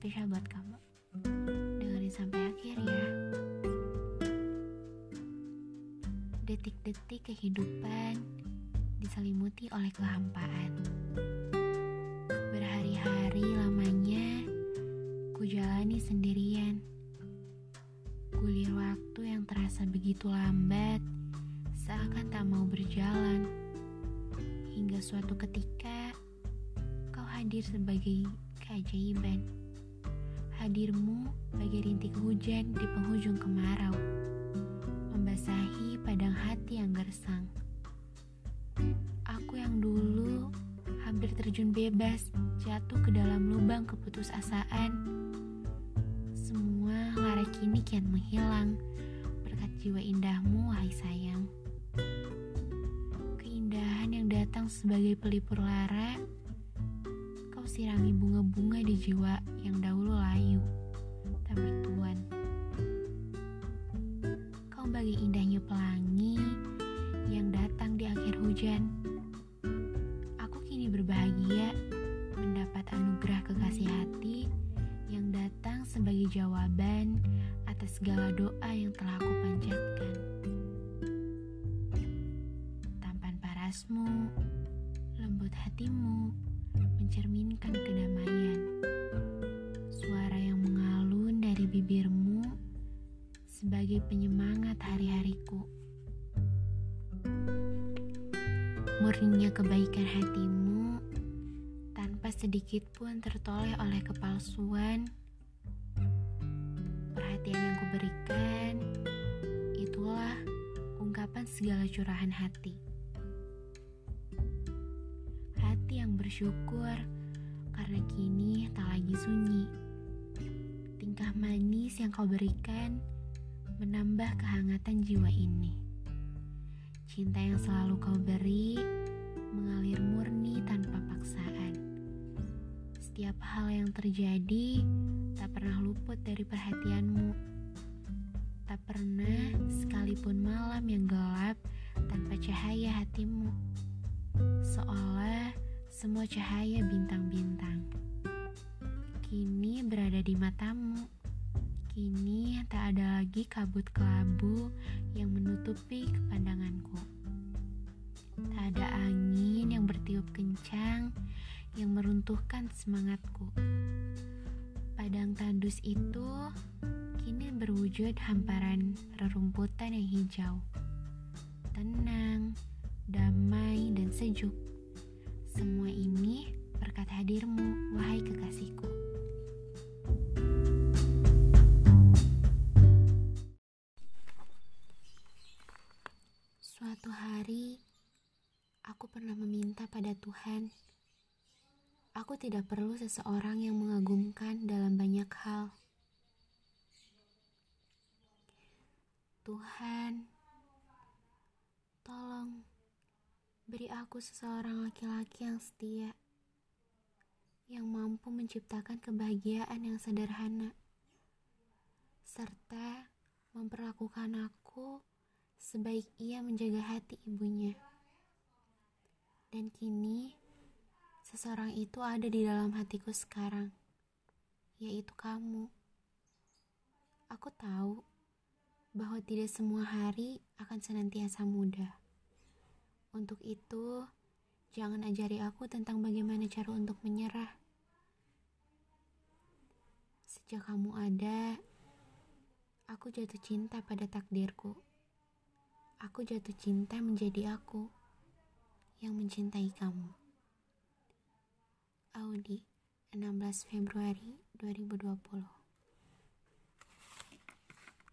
spesial buat kamu. Dengerin sampai akhir ya. Detik-detik kehidupan diselimuti oleh kehampaan. Berhari-hari lamanya ku jalani sendirian. Gulir waktu yang terasa begitu lambat, seakan tak mau berjalan. Hingga suatu ketika, hadir sebagai keajaiban. Hadirmu bagai rintik hujan di penghujung kemarau, membasahi padang hati yang gersang. Aku yang dulu hampir terjun bebas, jatuh ke dalam lubang keputusasaan. Semua lara kini kian menghilang berkat jiwa indahmu, wahai sayang. Keindahan yang datang sebagai pelipur lara, sirami bunga-bunga di jiwa yang dahulu layu, tak bertuan. Kau bagai indahnya pelangi yang datang di akhir hujan. Aku kini berbahagia mendapat anugerah kekasih hati yang datang sebagai jawaban atas segala doa yang telah aku panjatkan. Tampan parasmu, mencerminkan kedamaian. Suara yang mengalun dari bibirmu sebagai penyemangat hari-hariku. Murninya kebaikan hatimu tanpa sedikit pun tertoleh oleh kepalsuan. Perhatian yang kuberikan itulah ungkapan segala curahan hati. Hati yang bersyukur karena kini tak lagi sunyi. Tingkah manis yang kau berikan menambah kehangatan jiwa ini. Cinta yang selalu kau beri mengalir murni tanpa paksaan. Setiap hal yang terjadi tak pernah luput dari perhatianmu. Tak pernah sekalipun malam yang gelap tanpa cahaya hatimu. Seolah semua cahaya bintang-bintang. Kini berada di matamu. Kini tak ada lagi kabut kelabu yang menutupi kepandanganku. Tak ada angin yang bertiup kencang yang meruntuhkan semangatku. Padang tandus itu kini berwujud hamparan rerumputan yang hijau. Tenang, damai, dan sejuk. Hadirmu, wahai kekasihku. Suatu hari, aku pernah meminta pada Tuhan, aku tidak perlu seseorang yang mengagumkan dalam banyak hal. Tuhan, tolong beri aku seseorang laki-laki yang setia, yang mampu menciptakan kebahagiaan yang sederhana, serta memperlakukan aku sebaik ia menjaga hati ibunya. Dan kini, seseorang itu ada di dalam hatiku sekarang, yaitu kamu. Aku tahu bahwa tidak semua hari akan senantiasa mudah. Untuk itu, jangan ajari aku tentang bagaimana cara untuk menyerah. Sejak kamu ada, aku jatuh cinta pada takdirku. Aku jatuh cinta menjadi aku yang mencintai kamu. Audi, 16 Februari 2020